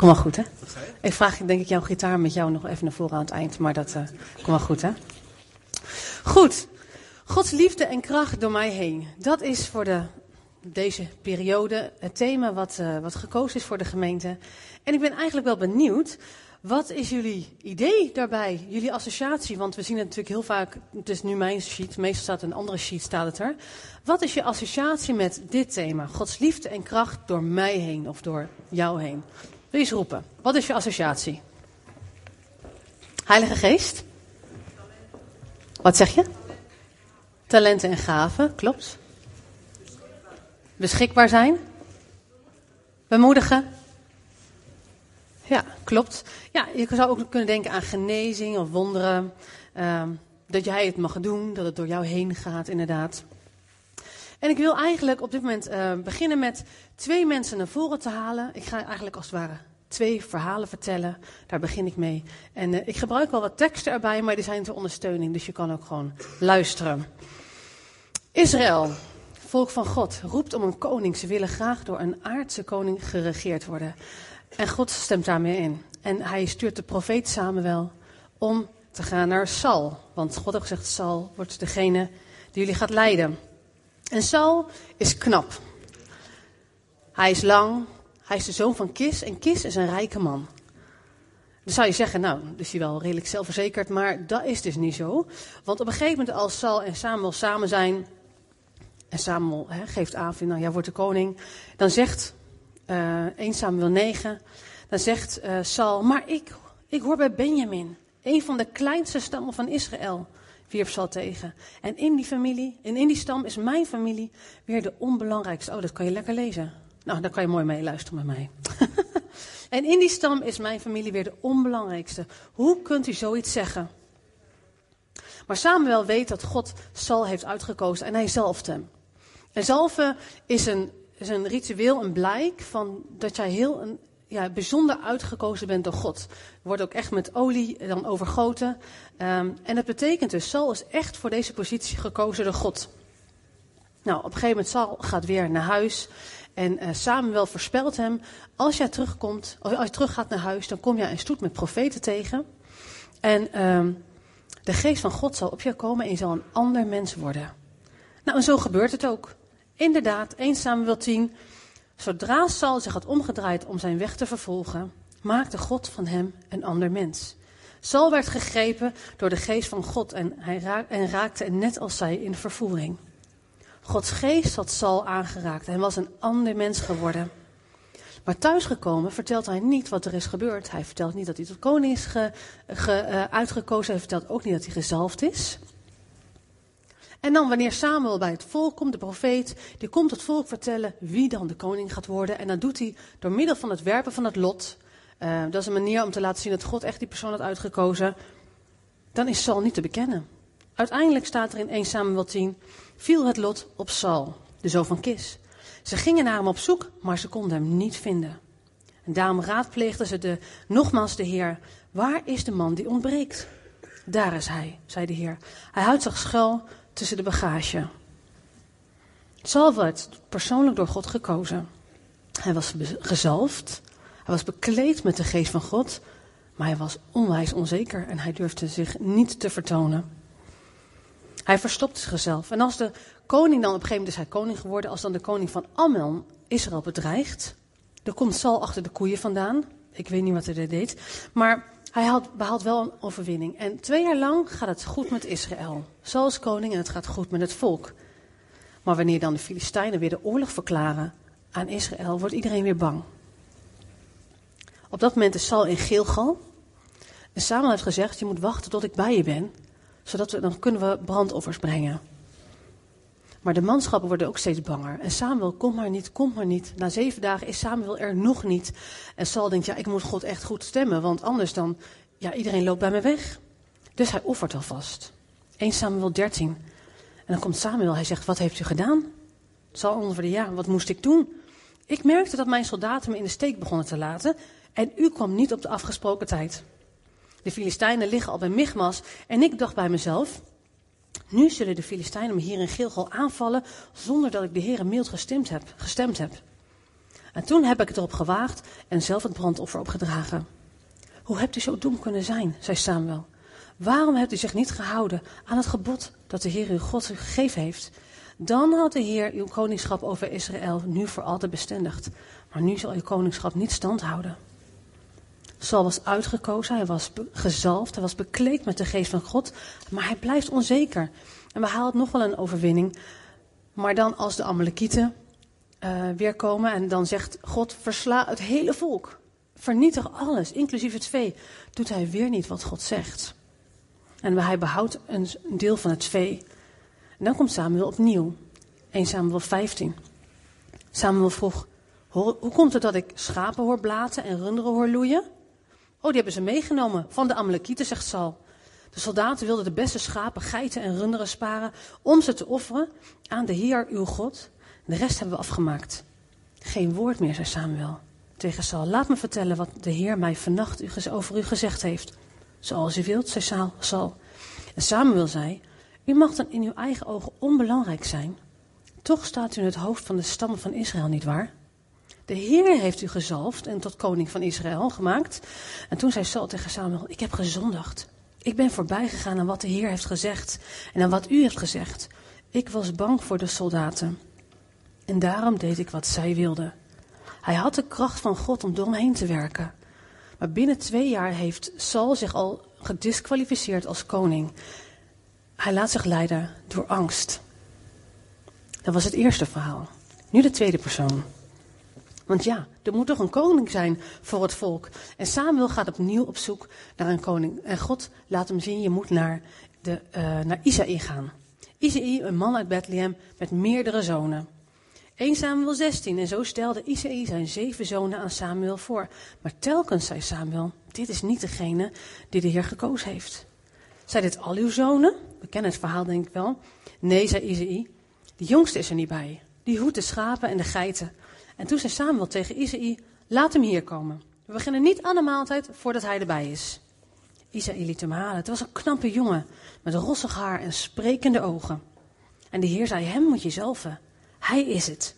Kom wel goed, hè? Ik vraag denk ik jouw gitaar met jou nog even naar voren aan het eind, maar dat uh, komt wel goed, hè? Goed. Gods liefde en kracht door mij heen. Dat is voor de, deze periode het thema wat, uh, wat gekozen is voor de gemeente. En ik ben eigenlijk wel benieuwd, wat is jullie idee daarbij? Jullie associatie? Want we zien het natuurlijk heel vaak, het is nu mijn sheet, meestal staat een andere sheet, staat het er. Wat is je associatie met dit thema? Gods liefde en kracht door mij heen of door jou heen? Wil je eens roepen? Wat is je associatie? Heilige Geest? Wat zeg je? Talenten en gaven, klopt. Beschikbaar zijn? Bemoedigen? Ja, klopt. Ja, je zou ook kunnen denken aan genezing of wonderen. Uh, dat jij het mag doen, dat het door jou heen gaat, inderdaad. En ik wil eigenlijk op dit moment uh, beginnen met twee mensen naar voren te halen. Ik ga eigenlijk als het ware twee verhalen vertellen. Daar begin ik mee. En uh, ik gebruik wel wat teksten erbij, maar die zijn ter ondersteuning. Dus je kan ook gewoon luisteren. Israël, volk van God, roept om een koning. Ze willen graag door een aardse koning geregeerd worden. En God stemt daarmee in. En hij stuurt de profeet Samuel om te gaan naar Saul. Want God heeft gezegd, Saul wordt degene die jullie gaat leiden. En Saul is knap. Hij is lang. Hij is de zoon van Kis. En Kis is een rijke man. Dan zou je zeggen, nou, is hij wel redelijk zelfverzekerd. Maar dat is dus niet zo. Want op een gegeven moment als Saul en Samuel samen zijn... En Samuel geeft aan, nou, jij wordt de koning. Dan zegt uh, 1 Samuel 9... Dan zegt uh, Saul, maar ik, ik hoor bij Benjamin. Een van de kleinste stammen van Israël wierp Saul tegen. En in die familie, en in die stam is mijn familie weer de onbelangrijkste. Oh, dat kan je lekker lezen. Nou, daar kan je mooi mee luisteren met mij. en in die stam is mijn familie weer de onbelangrijkste. Hoe kunt u zoiets zeggen? Maar Samuel weet dat God Saul heeft uitgekozen en hij zalft hem. En zalven is een, is een ritueel, een blijk van dat jij heel een, ja, bijzonder uitgekozen bent door God. Wordt ook echt met olie dan overgoten. Um, en dat betekent dus, Saul is echt voor deze positie gekozen door God. Nou, op een gegeven moment Saul gaat weer naar huis. En uh, Samuel voorspelt hem, als jij terugkomt, als je teruggaat naar huis, dan kom jij een stoet met profeten tegen. En um, de geest van God zal op je komen en je zal een ander mens worden. Nou, en zo gebeurt het ook. Inderdaad, 1 Samuel 10. Zodra Saul zich had omgedraaid om zijn weg te vervolgen, maakte God van hem een ander mens. Saul werd gegrepen door de geest van God en, hij en raakte net als zij in vervoering. Gods geest had Saul aangeraakt en was een ander mens geworden. Maar thuisgekomen vertelt hij niet wat er is gebeurd. Hij vertelt niet dat hij tot koning is ge, uh, uitgekozen. Hij vertelt ook niet dat hij gezalfd is. En dan wanneer Samuel bij het volk komt, de profeet, die komt het volk vertellen wie dan de koning gaat worden. En dat doet hij door middel van het werpen van het lot. Uh, dat is een manier om te laten zien dat God echt die persoon had uitgekozen. Dan is Saul niet te bekennen. Uiteindelijk staat er in 1 Samuel 10, viel het lot op Saul, de zoon van Kis. Ze gingen naar hem op zoek, maar ze konden hem niet vinden. En daarom raadpleegden ze de, nogmaals de Heer, waar is de man die ontbreekt? Daar is hij, zei de Heer. Hij houdt zich schuil tussen de bagage. Saul werd persoonlijk door God gekozen. Hij was gezalfd, hij was bekleed met de geest van God, maar hij was onwijs onzeker en hij durfde zich niet te vertonen. Hij verstopte zichzelf. En als de koning dan, op een gegeven moment is hij koning geworden, als dan de koning van Ammon Israël bedreigt, dan komt Saul achter de koeien vandaan. Ik weet niet wat hij deed, maar hij behaalt wel een overwinning. En twee jaar lang gaat het goed met Israël. Saul is koning en het gaat goed met het volk. Maar wanneer dan de Filistijnen weer de oorlog verklaren aan Israël, wordt iedereen weer bang. Op dat moment is Saul in Gilgal. En Samuel heeft gezegd, je moet wachten tot ik bij je ben. Zodat we, dan kunnen we brandoffers brengen. Maar de manschappen worden ook steeds banger. En Samuel, kom maar niet, kom maar niet. Na zeven dagen is Samuel er nog niet. En Saul denkt, ja, ik moet God echt goed stemmen. Want anders dan, ja, iedereen loopt bij me weg. Dus hij offert alvast. 1 Samuel 13. En dan komt Samuel, hij zegt, wat heeft u gedaan? Saul antwoordde, ja, wat moest ik doen? Ik merkte dat mijn soldaten me in de steek begonnen te laten. En u kwam niet op de afgesproken tijd. De Filistijnen liggen al bij Michmas. En ik dacht bij mezelf, nu zullen de Filistijnen me hier in Gilgal aanvallen zonder dat ik de Heer mild gestemd heb, gestemd heb. En toen heb ik het erop gewaagd en zelf het brandoffer opgedragen. Hoe hebt u zo dom kunnen zijn, zei Samuel. Waarom hebt u zich niet gehouden aan het gebod dat de Heer uw God u gegeven heeft? Dan had de Heer uw koningschap over Israël nu voor altijd bestendigd. Maar nu zal uw koningschap niet stand houden. Saul was uitgekozen, hij was gezalfd, hij was bekleed met de geest van God, maar hij blijft onzeker. En we halen nog wel een overwinning, maar dan als de Amalekieten uh, weer komen en dan zegt God, versla het hele volk. Vernietig alles, inclusief het vee. Doet hij weer niet wat God zegt. En hij behoudt een deel van het vee. En dan komt Samuel opnieuw. 1 Samuel 15. Samuel vroeg, hoe komt het dat ik schapen hoor blaten en runderen hoor loeien? Oh, die hebben ze meegenomen van de Amalekieten, zegt Saul. De soldaten wilden de beste schapen, geiten en runderen sparen om ze te offeren aan de Heer uw God. De rest hebben we afgemaakt. Geen woord meer, zei Samuel tegen Saul. Laat me vertellen wat de Heer mij vannacht over u gezegd heeft. Zoals u wilt, zei Saul. En Samuel zei, u mag dan in uw eigen ogen onbelangrijk zijn. Toch staat u in het hoofd van de stammen van Israël, niet waar? De Heer heeft u gezalfd en tot koning van Israël gemaakt. En toen zei Saul tegen Samuel, ik heb gezondigd. Ik ben voorbij gegaan aan wat de Heer heeft gezegd en aan wat u heeft gezegd. Ik was bang voor de soldaten. En daarom deed ik wat zij wilden. Hij had de kracht van God om door hem heen te werken. Maar binnen twee jaar heeft Saul zich al gedisqualificeerd als koning. Hij laat zich leiden door angst. Dat was het eerste verhaal. Nu de tweede persoon. Want ja, er moet toch een koning zijn voor het volk. En Samuel gaat opnieuw op zoek naar een koning. En God laat hem zien, je moet naar, de, uh, naar Isaïe gaan. Isaïe, een man uit Bethlehem met meerdere zonen. 1 Samuel 16. En zo stelde Isaïe zijn zeven zonen aan Samuel voor. Maar telkens zei Samuel, dit is niet degene die de Heer gekozen heeft. Zijn dit al uw zonen? We kennen het verhaal denk ik wel. Nee, zei Isaïe, de jongste is er niet bij. Die hoedt de schapen en de geiten. En toen zei Samuel tegen Isaïe, laat hem hier komen. We beginnen niet aan de maaltijd voordat hij erbij is. Isaïe liet hem halen. Het was een knappe jongen met rossig haar en sprekende ogen. En de Heer zei, hem moet je zelven. Hij is het.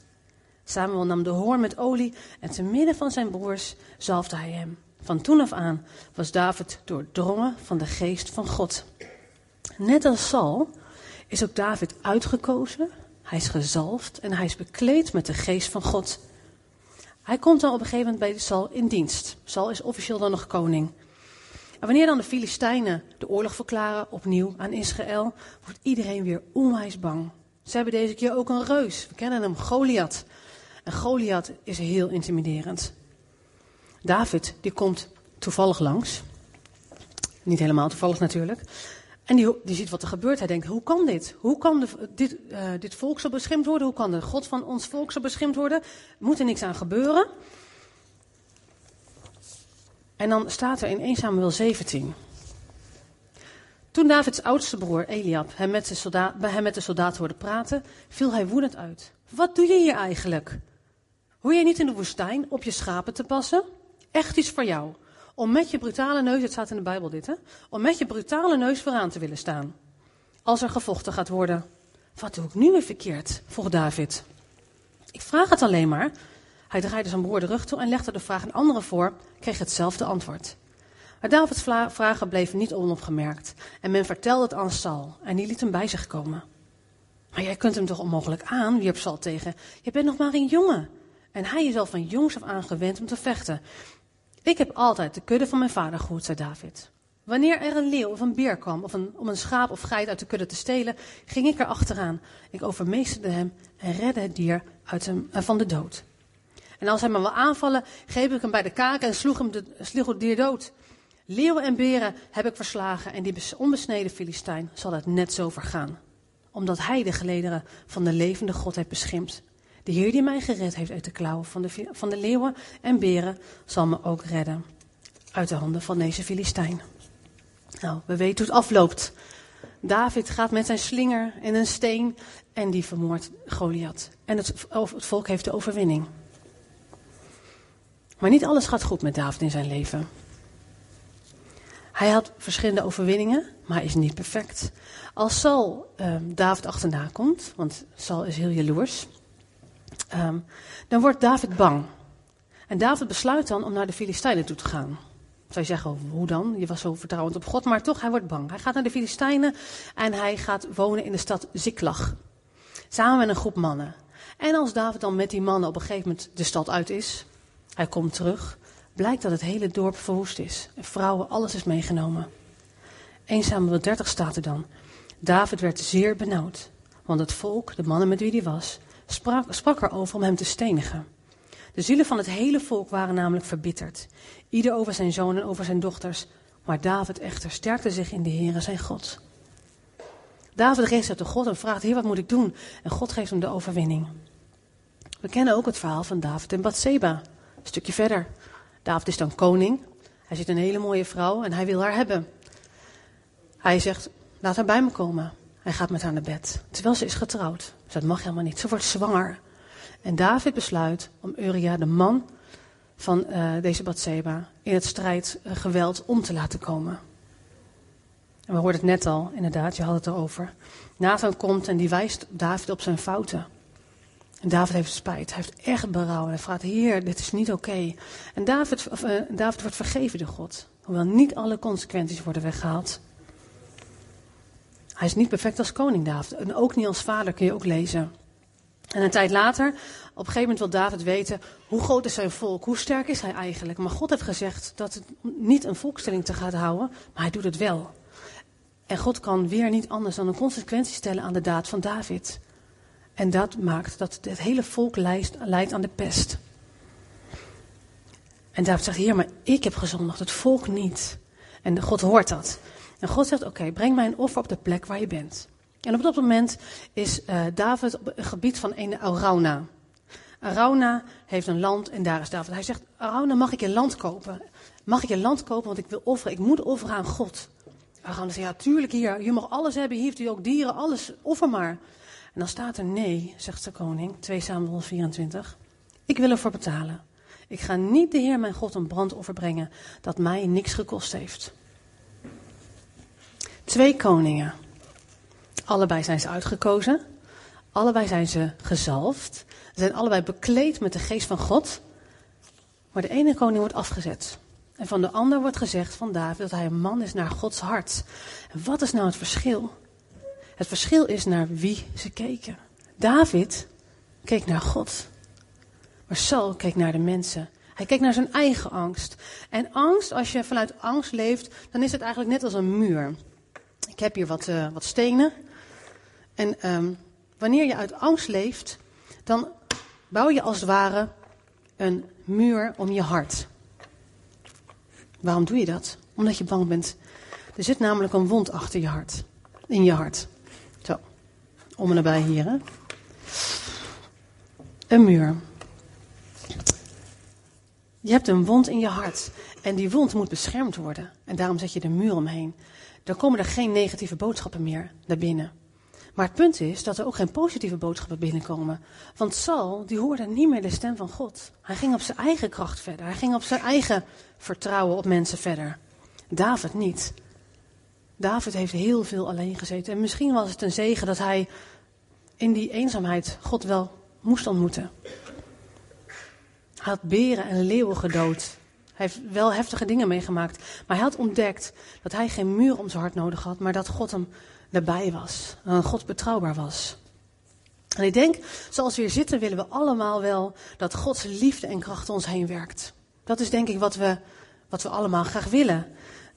Samuel nam de hoorn met olie en te midden van zijn broers zalfde hij hem. Van toen af aan was David doordrongen van de geest van God. Net als Saul is ook David uitgekozen, hij is gezalfd en hij is bekleed met de geest van God. Hij komt dan op een gegeven moment bij Saul in dienst. Saul is officieel dan nog koning. En wanneer dan de Filistijnen de oorlog verklaren opnieuw aan Israël, wordt iedereen weer onwijs bang. Ze hebben deze keer ook een reus. We kennen hem, Goliath. En Goliath is heel intimiderend. David, die komt toevallig langs. Niet helemaal toevallig natuurlijk. En die, die ziet wat er gebeurt. Hij denkt, hoe kan dit? Hoe kan de, dit, uh, dit volk zo beschimd worden? Hoe kan de God van ons volk zo beschimd worden? Moet er niks aan gebeuren? En dan staat er in 1 Samuel 17. Toen Davids oudste broer Eliab hem met, de soldaat, bij hem met de soldaten hoorde praten, viel hij woedend uit. Wat doe je hier eigenlijk? Hoor je niet in de woestijn op je schapen te passen? Echt iets voor jou. Om met je brutale neus, het staat in de Bijbel dit hè, om met je brutale neus vooraan te willen staan. Als er gevochten gaat worden. Wat doe ik nu weer verkeerd? vroeg David. Ik vraag het alleen maar. Hij draaide zijn broer de rug toe en legde de vraag aan anderen voor, kreeg hetzelfde antwoord. Maar Davids vragen bleven niet onopgemerkt. En men vertelde het aan Saul en die liet hem bij zich komen. Maar jij kunt hem toch onmogelijk aan, wierp Saul tegen. Je bent nog maar een jongen. En hij is al van jongs af aan gewend om te vechten. Ik heb altijd de kudde van mijn vader gehoed, zei David. Wanneer er een leeuw of een beer kwam of om een schaap of geit uit de kudde te stelen, ging ik er achteraan. Ik overmeesterde hem en redde het dier uit hem, uh, van de dood. En als hij me wil aanvallen, greep ik hem bij de kaken en sloeg hem de, het dier dood. Leeuwen en beren heb ik verslagen en die onbesneden Filistijn zal het net zo vergaan. Omdat hij de gelederen van de levende God heeft beschimpt. De Heer die mij gered heeft uit de klauwen van de, van de leeuwen en beren, zal me ook redden uit de handen van deze Filistijn. Nou, we weten hoe het afloopt. David gaat met zijn slinger en een steen en die vermoordt Goliath. En het, het volk heeft de overwinning. Maar niet alles gaat goed met David in zijn leven. Hij had verschillende overwinningen, maar hij is niet perfect. Als Saul um, David achterna komt, want Saul is heel jaloers, um, dan wordt David bang. En David besluit dan om naar de Filistijnen toe te gaan. Je zeggen, hoe dan? Je was zo vertrouwend op God, maar toch, hij wordt bang. Hij gaat naar de Filistijnen en hij gaat wonen in de stad Ziklag. Samen met een groep mannen. En als David dan met die mannen op een gegeven moment de stad uit is, hij komt terug, blijkt dat het hele dorp verwoest is. En vrouwen, alles is meegenomen. 1 Samuel 30 staat er dan. David werd zeer benauwd, want het volk, de mannen met wie hij was, sprak, sprak erover om hem te stenigen. De zielen van het hele volk waren namelijk verbitterd. Ieder over zijn zoon en over zijn dochters. Maar David echter sterkte zich in de Heere zijn God. David richt zich tot God en vraagt, Heer, wat moet ik doen? En God geeft hem de overwinning. We kennen ook het verhaal van David en Bathseba. Een stukje verder. David is dan koning. Hij ziet een hele mooie vrouw en hij wil haar hebben. Hij zegt, laat haar bij me komen. Hij gaat met haar naar bed. Terwijl ze is getrouwd. Dus dat mag helemaal niet. Ze wordt zwanger. En David besluit om Uria, de man van uh, deze Bathseba, in het strijdgeweld uh, om te laten komen. En we hoorden het net al, inderdaad, je had het erover. Nathan komt en die wijst David op zijn fouten. En David heeft spijt. Hij heeft echt berouw. Hij vraagt, Heer, dit is niet oké. En David, uh, David wordt vergeven door God. Hoewel niet alle consequenties worden weggehaald. Hij is niet perfect als koning, David. En ook niet als vader, kun je ook lezen. En een tijd later, op een gegeven moment wil David weten, hoe groot is zijn volk? Hoe sterk is hij eigenlijk? Maar God heeft gezegd dat het niet een volkstelling te gaat houden, maar hij doet het wel. En God kan weer niet anders dan een consequentie stellen aan de daad van David. En dat maakt dat het hele volk leidt aan de pest. En David zegt, heer, maar ik heb gezondigd, het volk niet. En God hoort dat. En God zegt, oké, breng mij een offer op de plek waar je bent. En op dat moment is uh, David op het gebied van een Arauna. Arauna heeft een land en daar is David. Hij zegt, Arauna, mag ik je land kopen? Mag ik je land kopen, want ik wil offeren. Ik moet offeren aan God. Arauna zegt, ja, tuurlijk hier. Je mag alles hebben. Hier heeft u ook dieren, alles. Offer maar. En dan staat er nee, zegt de koning, 2 Samuel 24. Ik wil ervoor betalen. Ik ga niet de Heer mijn God een brandoffer brengen dat mij niks gekost heeft. Twee koningen. Allebei zijn ze uitgekozen. Allebei zijn ze gezalfd. Ze zijn allebei bekleed met de geest van God. Maar de ene koning wordt afgezet. En van de ander wordt gezegd van David dat hij een man is naar Gods hart. En wat is nou het verschil? Het verschil is naar wie ze keken. David keek naar God. Maar Saul keek naar de mensen. Hij keek naar zijn eigen angst. En angst, als je vanuit angst leeft, dan is het eigenlijk net als een muur. Ik heb hier wat, uh, wat stenen. En um, wanneer je uit angst leeft, dan bouw je als het ware een muur om je hart. Waarom doe je dat? Omdat je bang bent. Er zit namelijk een wond achter je hart. In je hart. Zo. Om en nabij hier. Hè? Een muur. Je hebt een wond in je hart. En die wond moet beschermd worden. En daarom zet je de muur omheen. Dan komen er geen negatieve boodschappen meer naar binnen. Maar het punt is dat er ook geen positieve boodschappen binnenkomen. Want Saul, die hoorde niet meer de stem van God. Hij ging op zijn eigen kracht verder. Hij ging op zijn eigen vertrouwen op mensen verder. David niet. David heeft heel veel alleen gezeten. En misschien was het een zegen dat hij in die eenzaamheid God wel moest ontmoeten. Hij had beren en leeuwen gedood. Hij heeft wel heftige dingen meegemaakt. Maar hij had ontdekt dat hij geen muur om zijn hart nodig had, maar dat God hem erbij was. Dat God betrouwbaar was. En ik denk, zoals we hier zitten, willen we allemaal wel dat Gods liefde en kracht ons heen werkt. Dat is denk ik wat we, wat we allemaal graag willen.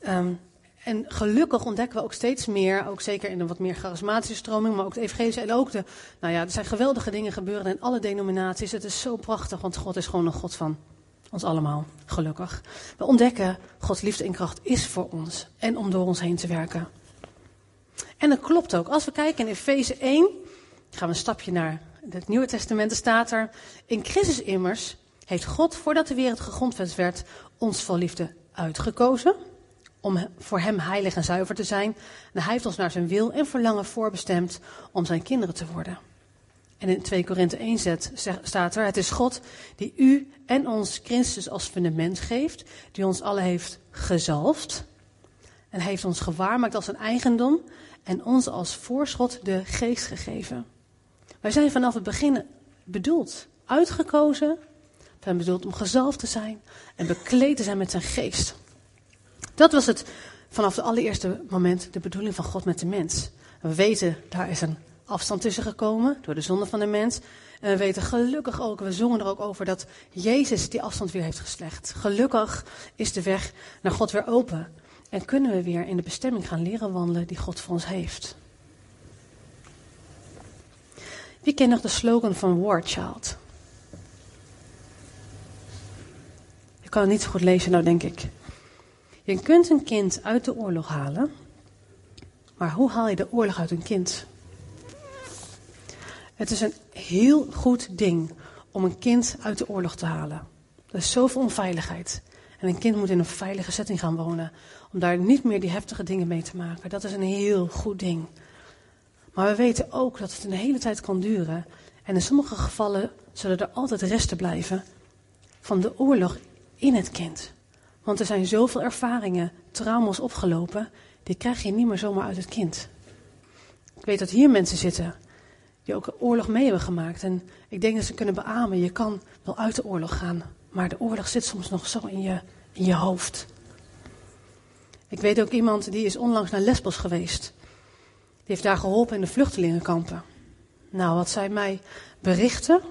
Um, en gelukkig ontdekken we ook steeds meer, ook zeker in een wat meer charismatische stroming, maar ook de evangelische en ook de, nou ja, er zijn geweldige dingen gebeuren in alle denominaties. Het is zo prachtig, want God is gewoon een God van ons allemaal, gelukkig. We ontdekken, Gods liefde en kracht is voor ons en om door ons heen te werken. En dat klopt ook. Als we kijken in Efeze 1, gaan we een stapje naar het Nieuwe Testament, er staat er, in Christus immers heeft God, voordat de wereld gegrondvest werd, ons vol liefde uitgekozen om voor hem heilig en zuiver te zijn. En hij heeft ons naar zijn wil en verlangen voorbestemd om zijn kinderen te worden. En in 2 Korinthe 1 zet, staat er, het is God die u en ons Christus als fundament geeft, die ons alle heeft gezalfd en heeft ons gewaarmaakt als een eigendom en ons als voorschot de geest gegeven. Wij zijn vanaf het begin bedoeld, uitgekozen, zijn bedoeld om gezalfd te zijn en bekleed te zijn met zijn geest. Dat was het vanaf het allereerste moment de bedoeling van God met de mens. We weten, daar is een afstand tussen gekomen door de zonde van de mens. En we weten gelukkig ook, we zongen er ook over, dat Jezus die afstand weer heeft geslecht. Gelukkig is de weg naar God weer open. En kunnen we weer in de bestemming gaan leren wandelen die God voor ons heeft. Wie kent nog de slogan van War Child? Ik kan het niet zo goed lezen nou, denk ik. Je kunt een kind uit de oorlog halen, maar hoe haal je de oorlog uit een kind? Het is een heel goed ding om een kind uit de oorlog te halen. Er is zoveel onveiligheid. En een kind moet in een veilige setting gaan wonen. Om daar niet meer die heftige dingen mee te maken. Dat is een heel goed ding. Maar we weten ook dat het een hele tijd kan duren. En in sommige gevallen zullen er altijd resten blijven van de oorlog in het kind. Want er zijn zoveel ervaringen, trauma's opgelopen, die krijg je niet meer zomaar uit het kind. Ik weet dat hier mensen zitten die ook oorlog mee hebben gemaakt. En ik denk dat ze kunnen beamen, je kan wel uit de oorlog gaan, maar de oorlog zit soms nog zo in je, in je hoofd. Ik weet ook iemand die is onlangs naar Lesbos geweest. Die heeft daar geholpen in de vluchtelingenkampen. Nou, wat zij mij berichten,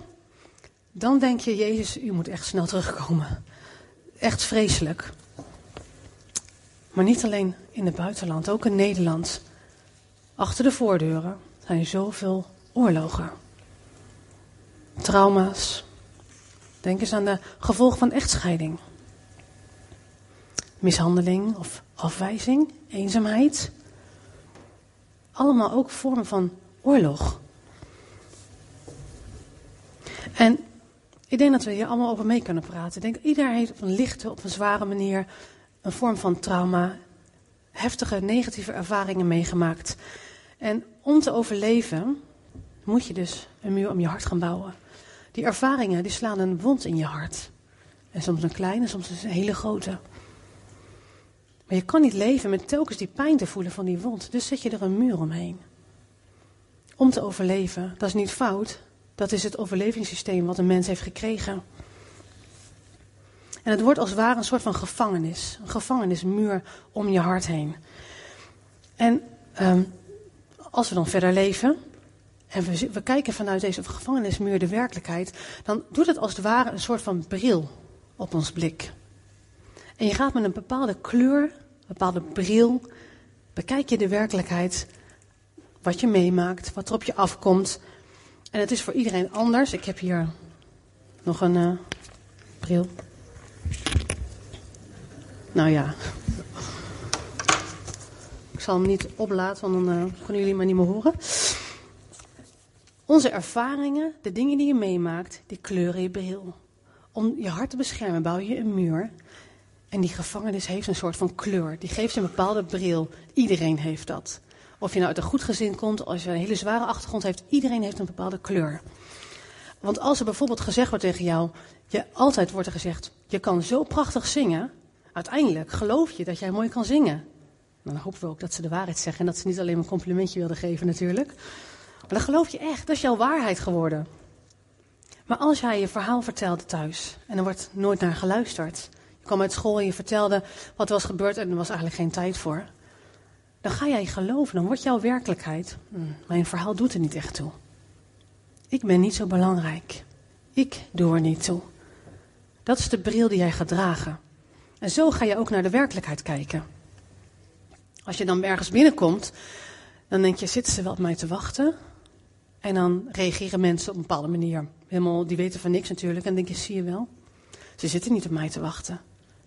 dan denk je, Jezus, u moet echt snel terugkomen. Echt vreselijk. Maar niet alleen in het buitenland, ook in Nederland. Achter de voordeuren zijn zoveel oorlogen. Trauma's. Denk eens aan de gevolgen van echtscheiding. Mishandeling of afwijzing, eenzaamheid. Allemaal ook vormen van oorlog. En ik denk dat we hier allemaal over mee kunnen praten. Ik denk iedereen heeft op een lichte, op een zware manier een vorm van trauma, heftige negatieve ervaringen meegemaakt. En om te overleven moet je dus een muur om je hart gaan bouwen. Die ervaringen die slaan een wond in je hart. En soms een kleine, soms een hele grote. Maar je kan niet leven met telkens die pijn te voelen van die wond. Dus zet je er een muur omheen. Om te overleven, dat is niet fout. Dat is het overlevingssysteem wat een mens heeft gekregen. En het wordt als het ware een soort van gevangenis. Een gevangenismuur om je hart heen. En um, als we dan verder leven, en we, we, kijken vanuit deze gevangenismuur de werkelijkheid, dan doet het als het ware een soort van bril op ons blik. En je gaat met een bepaalde kleur, een bepaalde bril, bekijk je de werkelijkheid, wat je meemaakt, wat er op je afkomt. En het is voor iedereen anders. Ik heb hier nog een uh, bril. Nou ja. Ik zal hem niet oplaten, want dan uh, kunnen jullie maar niet meer horen. Onze ervaringen, de dingen die je meemaakt, die kleuren je bril. Om je hart te beschermen bouw je een muur. En die gevangenis heeft een soort van kleur. Die geeft een bepaalde bril. Iedereen heeft dat. Of je nou uit een goed gezin komt, als je een hele zware achtergrond heeft, iedereen heeft een bepaalde kleur. Want als er bijvoorbeeld gezegd wordt tegen jou, je, altijd wordt er gezegd, je kan zo prachtig zingen, uiteindelijk geloof je dat jij mooi kan zingen. Dan hopen we ook dat ze de waarheid zeggen en dat ze niet alleen een complimentje wilden geven natuurlijk. Maar dan geloof je echt, dat is jouw waarheid geworden. Maar als jij je verhaal vertelde thuis en er wordt nooit naar geluisterd. Je kwam uit school en je vertelde wat was gebeurd en er was eigenlijk geen tijd voor. Dan ga jij geloven, dan wordt jouw werkelijkheid. Hm, mijn verhaal doet er niet echt toe. Ik ben niet zo belangrijk. Ik doe er niet toe. Dat is de bril die jij gaat dragen. En zo ga je ook naar de werkelijkheid kijken. Als je dan ergens binnenkomt, dan denk je, zitten ze wel op mij te wachten? En dan reageren mensen op een bepaalde manier. Helemaal, die weten van niks natuurlijk. En dan denk je, zie je wel, ze zitten niet op mij te wachten.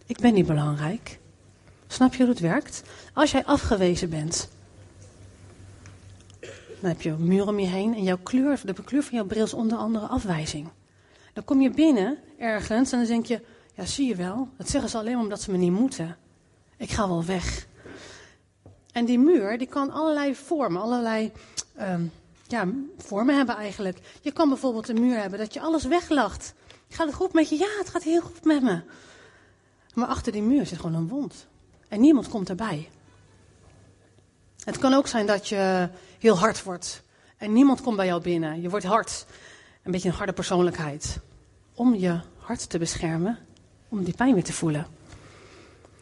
Ik ben niet belangrijk. Snap je hoe het werkt? Als jij afgewezen bent, dan heb je een muur om je heen en jouw kleur, de kleur van jouw bril is onder andere afwijzing. Dan kom je binnen ergens en dan denk je, ja zie je wel, dat zeggen ze alleen omdat ze me niet moeten. Ik ga wel weg. En die muur, die kan allerlei vormen, allerlei um, ja, vormen hebben eigenlijk. Je kan bijvoorbeeld een muur hebben dat je alles weglacht. Gaat het goed met je? Ja, het gaat heel goed met me. Maar achter die muur zit gewoon een wond. En niemand komt erbij. Het kan ook zijn dat je heel hard wordt. En niemand komt bij jou binnen. Je wordt hard. Een beetje een harde persoonlijkheid. Om je hart te beschermen om die pijn weer te voelen.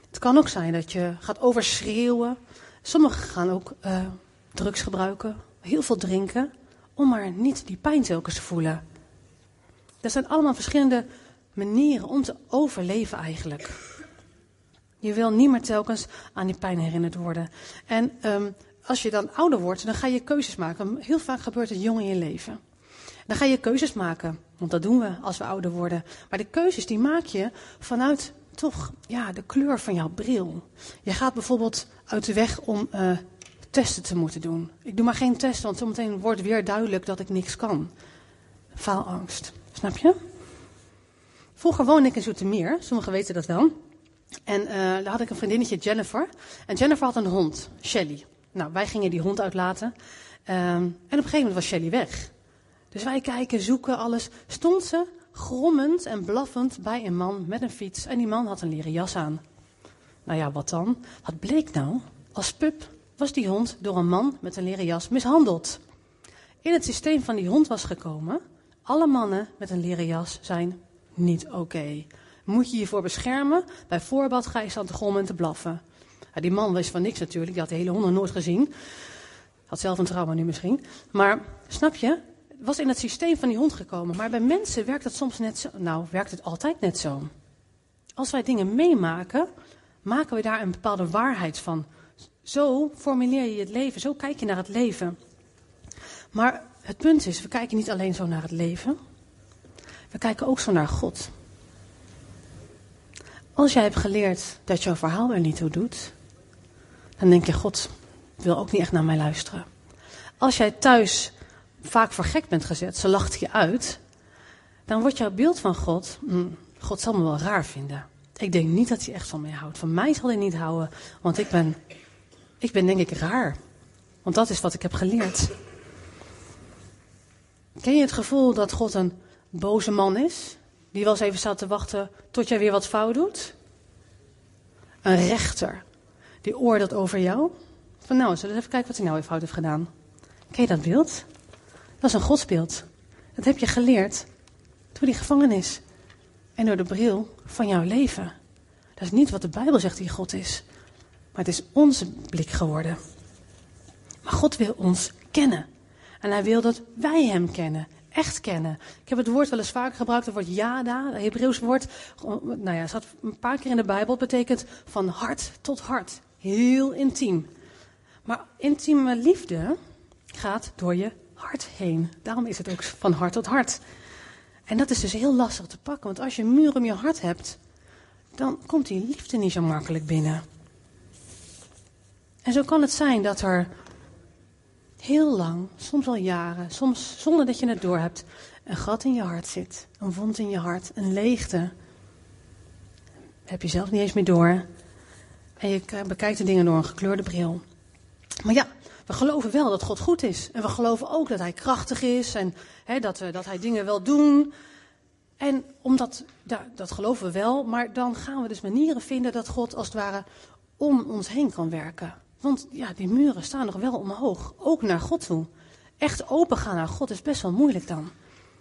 Het kan ook zijn dat je gaat overschreeuwen. Sommigen gaan ook uh, drugs gebruiken, heel veel drinken, om maar niet die pijn telkens te voelen. Er zijn allemaal verschillende manieren om te overleven eigenlijk. Je wil niet meer telkens aan die pijn herinnerd worden. En um, als je dan ouder wordt, dan ga je keuzes maken. Heel vaak gebeurt het jong in je leven. Dan ga je keuzes maken, want dat doen we als we ouder worden. Maar de keuzes die maak je vanuit toch ja, de kleur van jouw bril. Je gaat bijvoorbeeld uit de weg om uh, testen te moeten doen. Ik doe maar geen test, want zometeen wordt weer duidelijk dat ik niks kan. Faalangst, snap je? Vroeger woonde ik in Zoetermeer, sommigen weten dat wel. En uh, daar had ik een vriendinnetje, Jennifer. En Jennifer had een hond, Shelly. Nou, wij gingen die hond uitlaten. Um, en op een gegeven moment was Shelly weg. Dus wij kijken, zoeken, alles. Stond ze grommend en blaffend bij een man met een fiets. En die man had een leren jas aan. Nou ja, wat dan? Wat bleek nou? Als pup was die hond door een man met een leren jas mishandeld. In het systeem van die hond was gekomen: alle mannen met een leren jas zijn niet oké. Moet je je voor beschermen? Bij voorbaat ga je staan te grommen en te blaffen. Die man wist van niks natuurlijk, die had de hele hond nooit gezien. Had zelf een trauma nu misschien. Maar snap je, was in het systeem van die hond gekomen. Maar bij mensen werkt het soms net zo. Nou, werkt het altijd net zo. Als wij dingen meemaken, maken we daar een bepaalde waarheid van. Zo formuleer je het leven, zo kijk je naar het leven. Maar het punt is, we kijken niet alleen zo naar het leven, we kijken ook zo naar God. Als jij hebt geleerd dat jouw verhaal er niet toe doet, dan denk je, God wil ook niet echt naar mij luisteren. Als jij thuis vaak voor gek bent gezet, ze lacht je uit, dan wordt jouw beeld van God, mm, God zal me wel raar vinden. Ik denk niet dat hij echt van mij houdt. Van mij zal hij niet houden, want ik ben, ik ben denk ik raar. Want dat is wat ik heb geleerd. Ken je het gevoel dat God een boze man is? Die wel eens even staat te wachten tot jij weer wat fout doet? Een rechter. Die oordeelt over jou. Van nou, zullen we even kijken wat hij nou weer fout heeft gedaan. Ken je dat beeld? Dat is een godsbeeld. Dat heb je geleerd door die gevangenis. En door de bril van jouw leven. Dat is niet wat de Bijbel zegt die God is. Maar het is onze blik geworden. Maar God wil ons kennen. En hij wil dat wij hem kennen. Echt kennen. Ik heb het woord wel eens vaker gebruikt, het woord yada, het Hebreeuws woord. Nou ja, staat een paar keer in de Bijbel. Het betekent van hart tot hart. Heel intiem. Maar intieme liefde gaat door je hart heen. Daarom is het ook van hart tot hart. En dat is dus heel lastig te pakken, want als je een muur om je hart hebt, dan komt die liefde niet zo makkelijk binnen. En zo kan het zijn dat er heel lang, soms al jaren, soms zonder dat je het doorhebt, een gat in je hart zit, een wond in je hart, een leegte. Heb je zelf niet eens meer door. En je bekijkt de dingen door een gekleurde bril. Maar ja, we geloven wel dat God goed is. En we geloven ook dat Hij krachtig is en hè, dat, dat Hij dingen wel doen. En omdat, dat geloven we wel, maar dan gaan we dus manieren vinden dat God als het ware om ons heen kan werken. Want ja, die muren staan nog wel omhoog, ook naar God toe. Echt open gaan naar God is best wel moeilijk dan.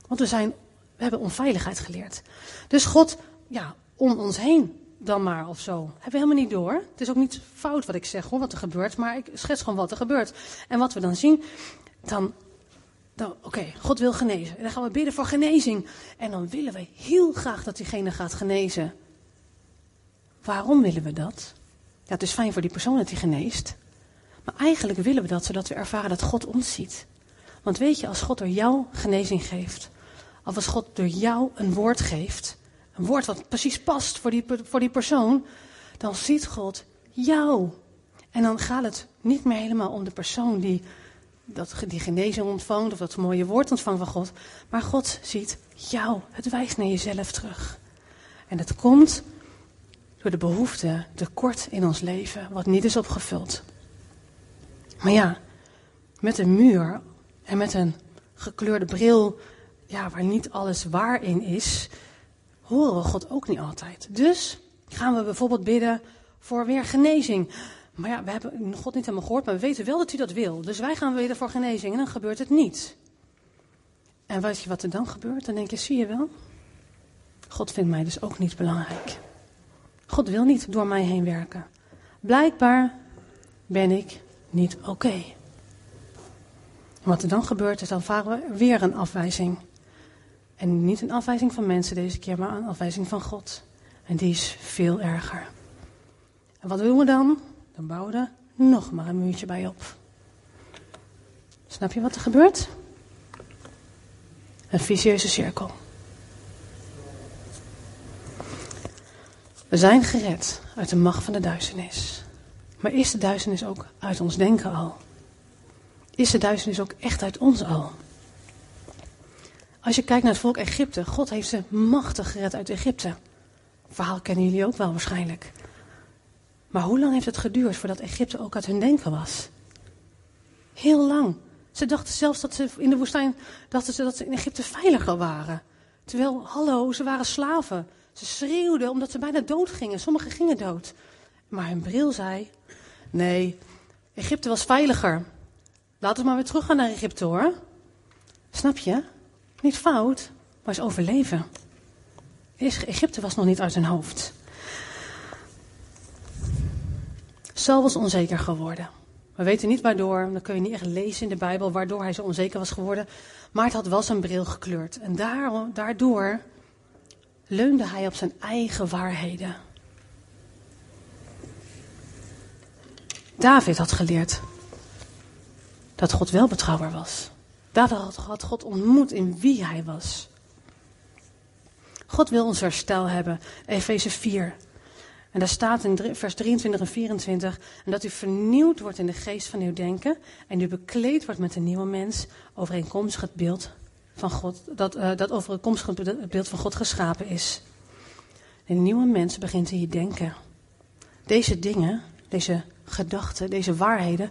Want we, zijn, we hebben onveiligheid geleerd. Dus God, ja, om ons heen dan maar of zo. Hebben we helemaal niet door. Het is ook niet fout wat ik zeg hoor, wat er gebeurt. Maar ik schets gewoon wat er gebeurt. En wat we dan zien, dan, dan oké, God wil genezen. En dan gaan we bidden voor genezing. En dan willen we heel graag dat diegene gaat genezen. Waarom willen we dat? Het is fijn voor die persoon dat hij geneest. Maar eigenlijk willen we dat zodat we ervaren dat God ons ziet. Want weet je, als God door jou genezing geeft, of als God door jou een woord geeft, een woord wat precies past voor die, voor die persoon, dan ziet God jou. En dan gaat het niet meer helemaal om de persoon die dat, die genezing ontvangt of dat mooie woord ontvangt van God. Maar God ziet jou. Het wijst naar jezelf terug. En het komt de behoefte, tekort in ons leven, wat niet is opgevuld. Maar ja, met een muur en met een gekleurde bril, ja, waar niet alles waar in is, horen we God ook niet altijd. Dus gaan we bijvoorbeeld bidden voor weer genezing. Maar ja, we hebben God niet helemaal gehoord, maar we weten wel dat hij dat wil. Dus wij gaan bidden voor genezing en dan gebeurt het niet. En weet je wat er dan gebeurt? Dan denk je, zie je wel? God vindt mij dus ook niet belangrijk. God wil niet door mij heen werken. Blijkbaar ben ik niet oké. Wat er dan gebeurt is, dan varen we weer een afwijzing. En niet een afwijzing van mensen deze keer, maar een afwijzing van God. En die is veel erger. En wat doen we dan? Dan bouwen we er nog maar een muurtje bij op. Snap je wat er gebeurt? Een vicieuze cirkel. We zijn gered uit de macht van de duisternis. Maar is de duisternis ook uit ons denken al? Is de duisternis ook echt uit ons al? Als je kijkt naar het volk Egypte, God heeft ze machtig gered uit Egypte. verhaal kennen jullie ook wel waarschijnlijk. Maar hoe lang heeft het geduurd voordat Egypte ook uit hun denken was? Heel lang. Ze dachten zelfs dat ze in de woestijn dachten ze dat ze in Egypte veiliger waren. Terwijl, hallo, ze waren slaven. Ze schreeuwden omdat ze bijna dood gingen. Sommigen gingen dood. Maar hun bril zei: Nee, Egypte was veiliger. Laten we maar weer teruggaan naar Egypte hoor. Snap je? Niet fout, maar is overleven. Egypte was nog niet uit hun hoofd. Saul was onzeker geworden. We weten niet waardoor, dat kun je niet echt lezen in de Bijbel, waardoor hij zo onzeker was geworden. Maar het had wel zijn bril gekleurd. En daardoor leunde hij op zijn eigen waarheden. David had geleerd dat God wel betrouwbaar was. David had God ontmoet in wie hij was. God wil ons herstel hebben. Efeze 4. En daar staat in vers 23 en 24. En dat u vernieuwd wordt in de geest van uw denken. En u bekleed wordt met een nieuwe mens. Overeenkomstig het beeld van God. Dat, uh, dat overeenkomstig het beeld van God geschapen is. Een nieuwe mens begint in je denken. Deze dingen, deze gedachten, deze waarheden.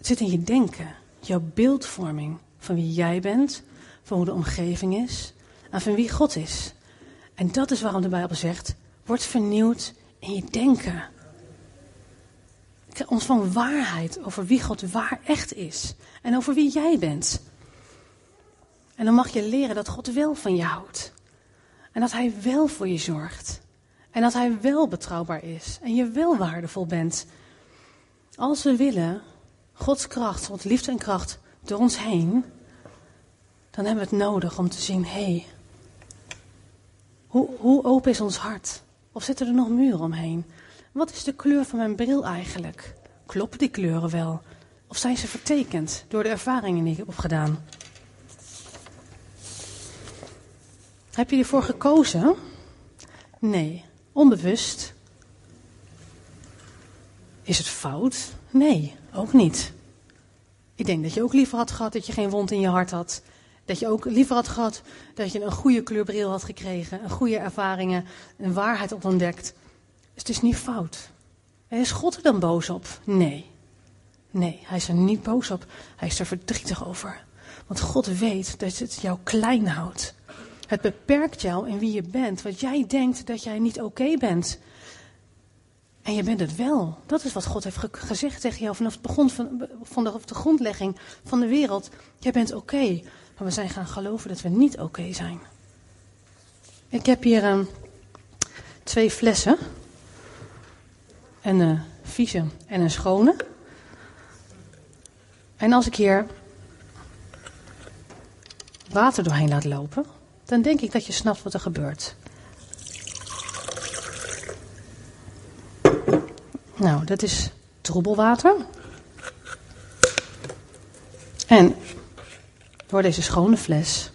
zitten in je denken. Jouw beeldvorming van wie jij bent. Van hoe de omgeving is. En van wie God is. En dat is waarom de Bijbel zegt Word vernieuwd in je denken. Ons van waarheid over wie God waar echt is. En over wie jij bent. En dan mag je leren dat God wel van je houdt. En dat Hij wel voor je zorgt. En dat Hij wel betrouwbaar is. En je wel waardevol bent. Als we willen Gods kracht, Gods liefde en kracht door ons heen. Dan hebben we het nodig om te zien, hé, hey, hoe, hoe open is ons hart? Of zitten er nog muren omheen? Wat is de kleur van mijn bril eigenlijk? Kloppen die kleuren wel? Of zijn ze vertekend door de ervaringen die ik heb opgedaan? Heb je ervoor gekozen? Nee, onbewust. Is het fout? Nee, ook niet. Ik denk dat je ook liever had gehad dat je geen wond in je hart had. Dat je ook liever had gehad dat je een goede kleurbril had gekregen, een goede ervaringen, een waarheid op ontdekt. Dus het is niet fout. Is God er dan boos op? Nee. Nee, hij is er niet boos op. Hij is er verdrietig over. Want God weet dat het jou klein houdt. Het beperkt jou in wie je bent. Want jij denkt dat jij niet oké bent. En je bent het wel. Dat is wat God heeft gezegd tegen jou vanaf het begin van, van de, de grondlegging van de wereld. Jij bent oké. Maar we zijn gaan geloven dat we niet oké zijn. Ik heb hier um, twee flessen. Een uh, vieze en een schone. En als ik hier water doorheen laat lopen, dan denk ik dat je snapt wat er gebeurt. Nou, dat is troebelwater. En door deze schone fles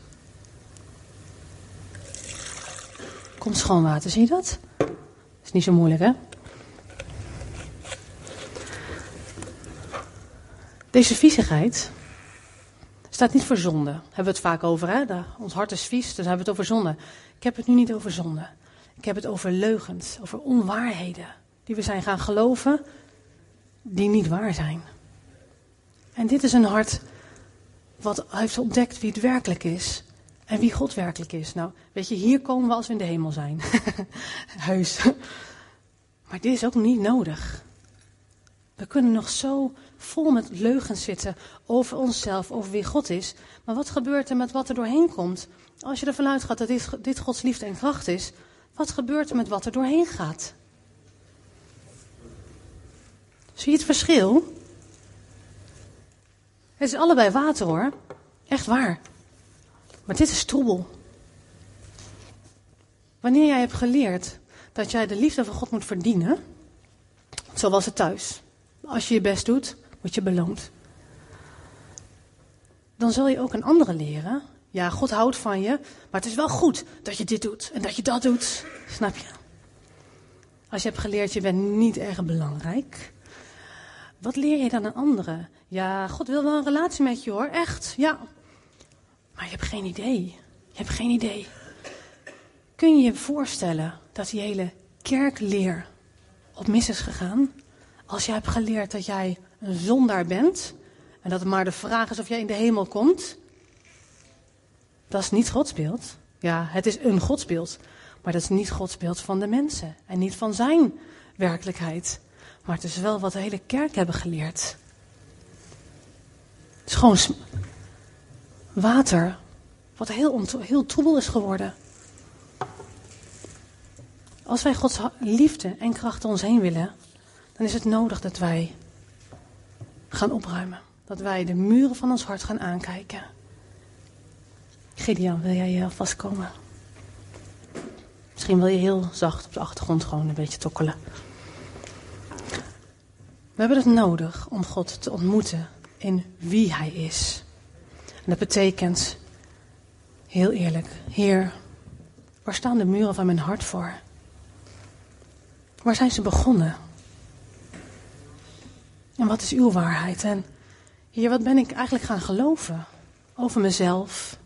komt schoon water. Zie je dat? Is niet zo moeilijk, hè? Deze viezigheid staat niet voor zonde. Daar hebben we het vaak over, hè? ons hart is vies, dus hebben we het over zonde. Ik heb het nu niet over zonde. Ik heb het over leugens, over onwaarheden. Die we zijn gaan geloven, die niet waar zijn. En dit is een hart wat heeft ontdekt wie het werkelijk is. En wie God werkelijk is. Nou, weet je, hier komen we als we in de hemel zijn. Heus. Maar dit is ook niet nodig. We kunnen nog zo vol met leugens zitten over onszelf, over wie God is. Maar wat gebeurt er met wat er doorheen komt? Als je ervan uitgaat dat dit, Gods liefde en kracht is, wat gebeurt er met wat er doorheen gaat? Zie je het verschil? Het is allebei water hoor. Echt waar. Maar dit is troebel. Wanneer jij hebt geleerd dat jij de liefde van God moet verdienen, zoals het thuis. Als je je best doet, word je beloond. Dan zul je ook een andere leren. Ja, God houdt van je, maar het is wel goed dat je dit doet en dat je dat doet. Snap je? Als je hebt geleerd, je bent niet erg belangrijk. Wat leer je dan aan anderen? Ja, God wil wel een relatie met je hoor, echt, ja. Maar je hebt geen idee. Je hebt geen idee. Kun je je voorstellen dat die hele kerkleer op mis is gegaan? Als jij hebt geleerd dat jij een zondaar bent en dat het maar de vraag is of jij in de hemel komt, dat is niet godsbeeld. Ja, het is een godsbeeld, maar dat is niet godsbeeld van de mensen en niet van zijn werkelijkheid. Maar het is wel wat de hele kerk hebben geleerd. Het is gewoon water, wat heel, heel troebel is geworden. Als wij Gods liefde en kracht om ons heen willen, dan is het nodig dat wij gaan opruimen. Dat wij de muren van ons hart gaan aankijken. Gideon, wil jij hier alvast komen? Misschien wil je heel zacht op de achtergrond gewoon een beetje tokkelen. We hebben het nodig om God te ontmoeten in wie Hij is. En dat betekent, heel eerlijk, Heer, waar staan de muren van mijn hart voor? Waar zijn ze begonnen? En wat is uw waarheid? En hier, wat ben ik eigenlijk gaan geloven? Over mezelf,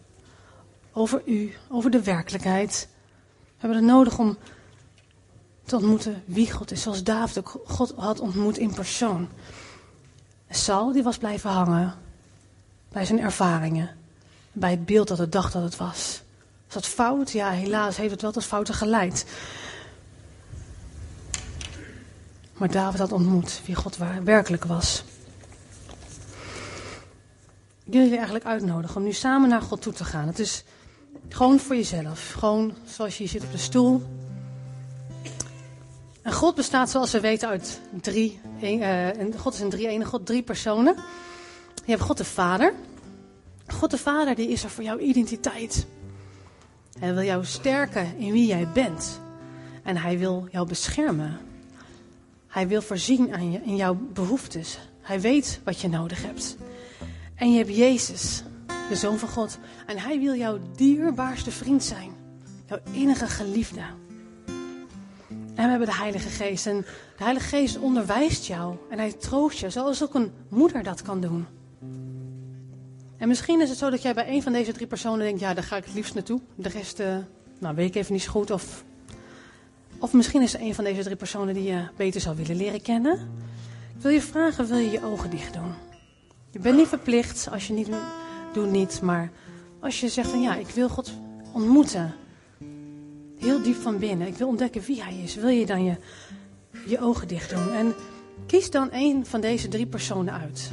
over u, over de werkelijkheid. We hebben het nodig om te ontmoeten wie God is, zoals David ook God had ontmoet in persoon. Saul die was blijven hangen bij zijn ervaringen, bij het beeld dat het dacht dat het was. Was dat fout? Ja, helaas heeft het wel tot fouten geleid. Maar David had ontmoet wie God werkelijk was. Ik wil jullie eigenlijk uitnodigen om nu samen naar God toe te gaan. Het is gewoon voor jezelf. Gewoon zoals je zit op de stoel. En God bestaat zoals we weten uit drie. En God is een drie ene God, drie personen. Je hebt God de Vader. God de Vader die is er voor jouw identiteit. Hij wil jou sterken in wie jij bent. En hij wil jou beschermen. Hij wil voorzien aan je, in jouw behoeftes. Hij weet wat je nodig hebt. En je hebt Jezus, de Zoon van God. En Hij wil jouw dierbaarste vriend zijn. Jouw enige geliefde. En we hebben de Heilige Geest. En de Heilige Geest onderwijst jou. En Hij troost je, zoals ook een moeder dat kan doen. En misschien is het zo dat jij bij een van deze drie personen denkt: ja, daar ga ik het liefst naartoe. De rest, uh, nou, weet ik even niet zo goed. Of of misschien is er een van deze drie personen die je beter zou willen leren kennen. Ik wil je vragen, wil je je ogen dicht doen? Je bent niet verplicht, als je niet doet niet. Maar als je zegt van ja, ik wil God ontmoeten. Heel diep van binnen. Ik wil ontdekken wie hij is. Wil je dan je, je ogen dicht doen? En kies dan een van deze drie personen uit.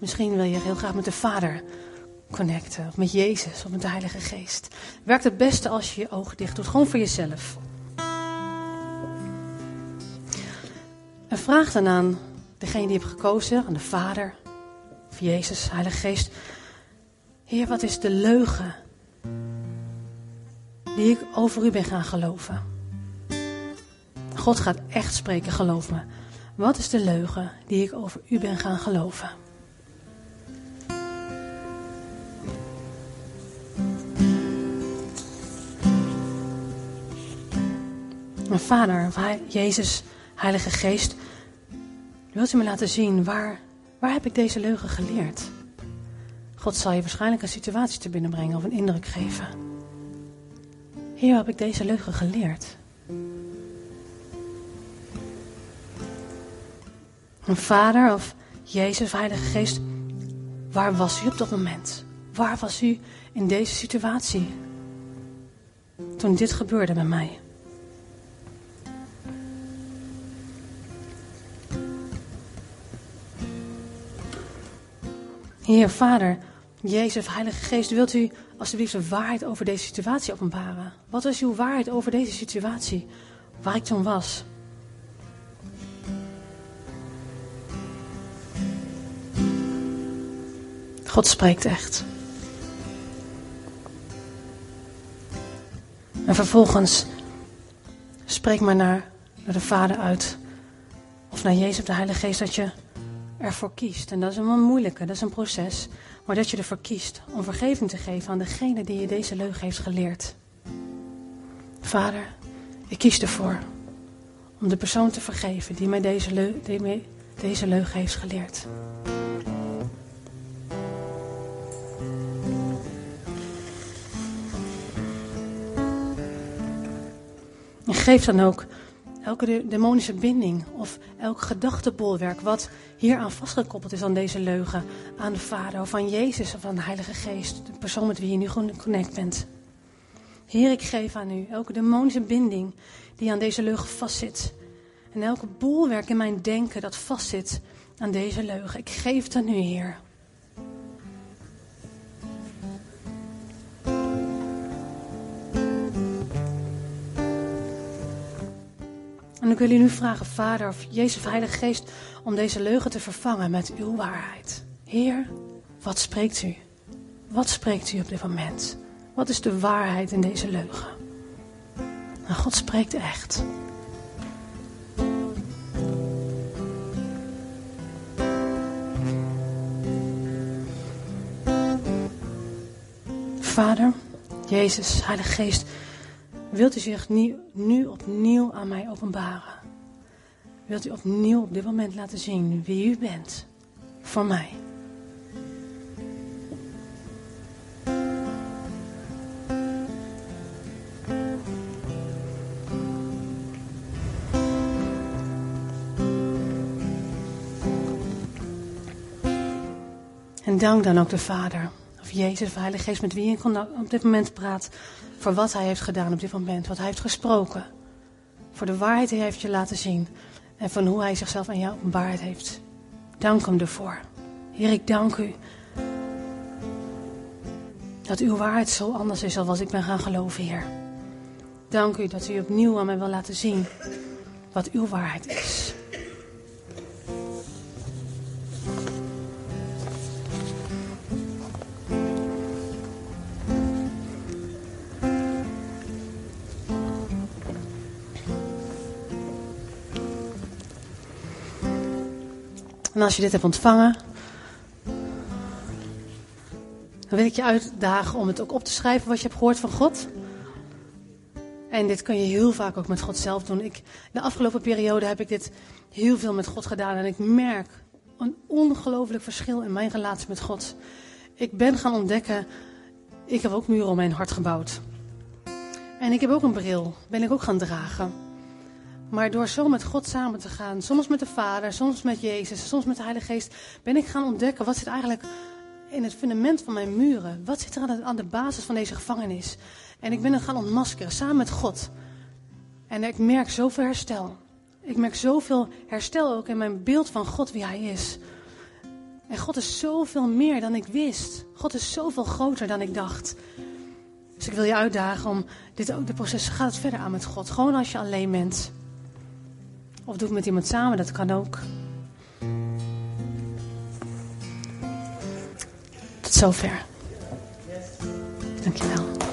Misschien wil je heel graag met de Vader connecten. Of met Jezus of met de Heilige Geest. Werkt het beste als je je ogen dicht doet. Gewoon voor jezelf. En vraag dan aan degene die je hebt gekozen, aan de Vader, of Jezus, Heilige Geest. Heer, wat is de leugen die ik over u ben gaan geloven? God gaat echt spreken, geloof me. Wat is de leugen die ik over u ben gaan geloven? Mijn Vader, Jezus, Heilige Geest, wilt u me laten zien waar, waar heb ik deze leugen geleerd? God zal je waarschijnlijk een situatie te binnenbrengen of een indruk geven. Waar heb ik deze leugen geleerd? Mijn Vader of Jezus, Heilige Geest, waar was u op dat moment? Waar was u in deze situatie? Toen dit gebeurde met mij. Heer, Vader, Jezus, Heilige Geest, wilt u alsjeblieft de waarheid over deze situatie openbaren? Wat is uw waarheid over deze situatie waar ik toen was? God spreekt echt. En vervolgens spreek maar naar, naar de Vader uit. Of naar Jezus de Heilige Geest dat je ervoor kiest. En dat is een moeilijke, dat is een proces. Maar dat je ervoor kiest om vergeving te geven aan degene die je deze leugen heeft geleerd. Vader, ik kies ervoor om de persoon te vergeven die mij deze, die mij deze leugen heeft geleerd. En geef dan ook elke demonische binding of elk gedachtebolwerk wat hier aan vastgekoppeld is aan deze leugen, aan de Vader of aan Jezus of aan de Heilige Geest, de persoon met wie je nu connect bent. Heer, ik geef aan u elke demonische binding die aan deze leugen vastzit. En elke bolwerk in mijn denken dat vastzit aan deze leugen. Ik geef het aan u, Heer. En ik wil u nu vragen, Vader of Jezus Heilige Geest, om deze leugen te vervangen met uw waarheid. Heer, wat spreekt u? Wat spreekt u op dit moment? Wat is de waarheid in deze leugen? En God spreekt echt. Vader, Jezus, Heilige Geest, Wilt u zich nu, opnieuw aan mij openbaren? Wilt u opnieuw op dit moment laten zien wie u bent voor mij? En dank dan ook de Vader, Jezus, of Heilige Geest, met wie je op dit moment praat voor wat hij heeft gedaan op dit moment, wat hij heeft gesproken. Voor de waarheid die hij heeft je laten zien en van hoe hij zichzelf aan jou openbaard heeft. Dank hem ervoor. Heer, ik dank u dat uw waarheid zo anders is dan wat ik ben gaan geloven, Heer. Dank u dat u opnieuw aan mij wil laten zien wat uw waarheid is. En als je dit hebt ontvangen, dan wil ik je uitdagen om het ook op te schrijven wat je hebt gehoord van God. En dit kun je heel vaak ook met God zelf doen. Ik, de afgelopen periode heb ik dit heel veel met God gedaan. En ik merk een ongelooflijk verschil in mijn relatie met God. Ik ben gaan ontdekken, ik heb ook muren om mijn hart gebouwd. En ik heb ook een bril, ben ik ook gaan dragen. Maar door zo met God samen te gaan, soms met de Vader, soms met Jezus, soms met de Heilige Geest, ben ik gaan ontdekken wat zit eigenlijk in het fundament van mijn muren. Wat zit er aan de, basis van deze gevangenis? En ik ben het gaan ontmaskeren samen met God. En ik merk zoveel herstel. Ik merk zoveel herstel ook in mijn beeld van God, wie Hij is. En God is zoveel meer dan ik wist. God is zoveel groter dan ik dacht. Dus ik wil je uitdagen om dit ook, de proces gaat verder aan met God. Gewoon als je alleen bent. Of doe het met iemand samen, dat kan ook. Tot zover. Dankjewel.